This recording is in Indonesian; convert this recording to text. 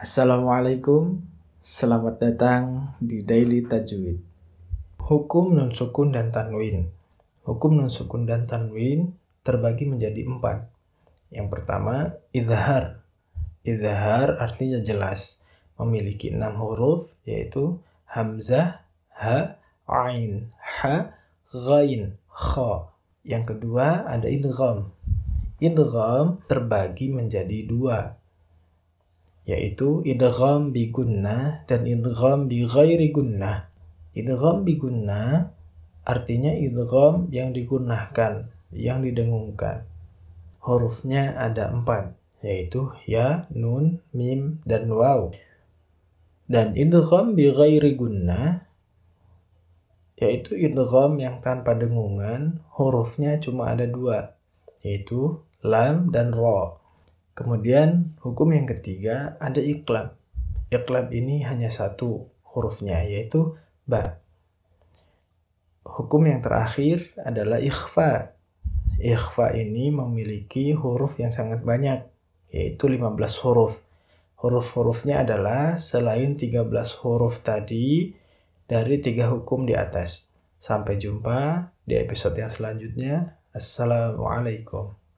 Assalamualaikum, selamat datang di Daily Tajwid. Hukum nun sukun dan tanwin. Hukum nun sukun dan tanwin terbagi menjadi empat. Yang pertama, idhar. Idhar artinya jelas, memiliki enam huruf yaitu hamzah, ha, ain, ha, ghain, kha. Yang kedua ada idgham. Idgham terbagi menjadi dua, yaitu idgham bi dan idgham bi ghairi gunnah. Idgham bi artinya idgham yang digunakan, yang didengungkan. Hurufnya ada empat, yaitu ya, nun, mim, dan waw. Dan idgham bi ghairi yaitu idgham yang tanpa dengungan, hurufnya cuma ada dua, yaitu lam dan ro. Kemudian hukum yang ketiga ada iklab. Iklab ini hanya satu hurufnya yaitu ba. Hukum yang terakhir adalah ikhfa. Ikhfa ini memiliki huruf yang sangat banyak yaitu 15 huruf. Huruf-hurufnya adalah selain 13 huruf tadi dari tiga hukum di atas. Sampai jumpa di episode yang selanjutnya. Assalamualaikum.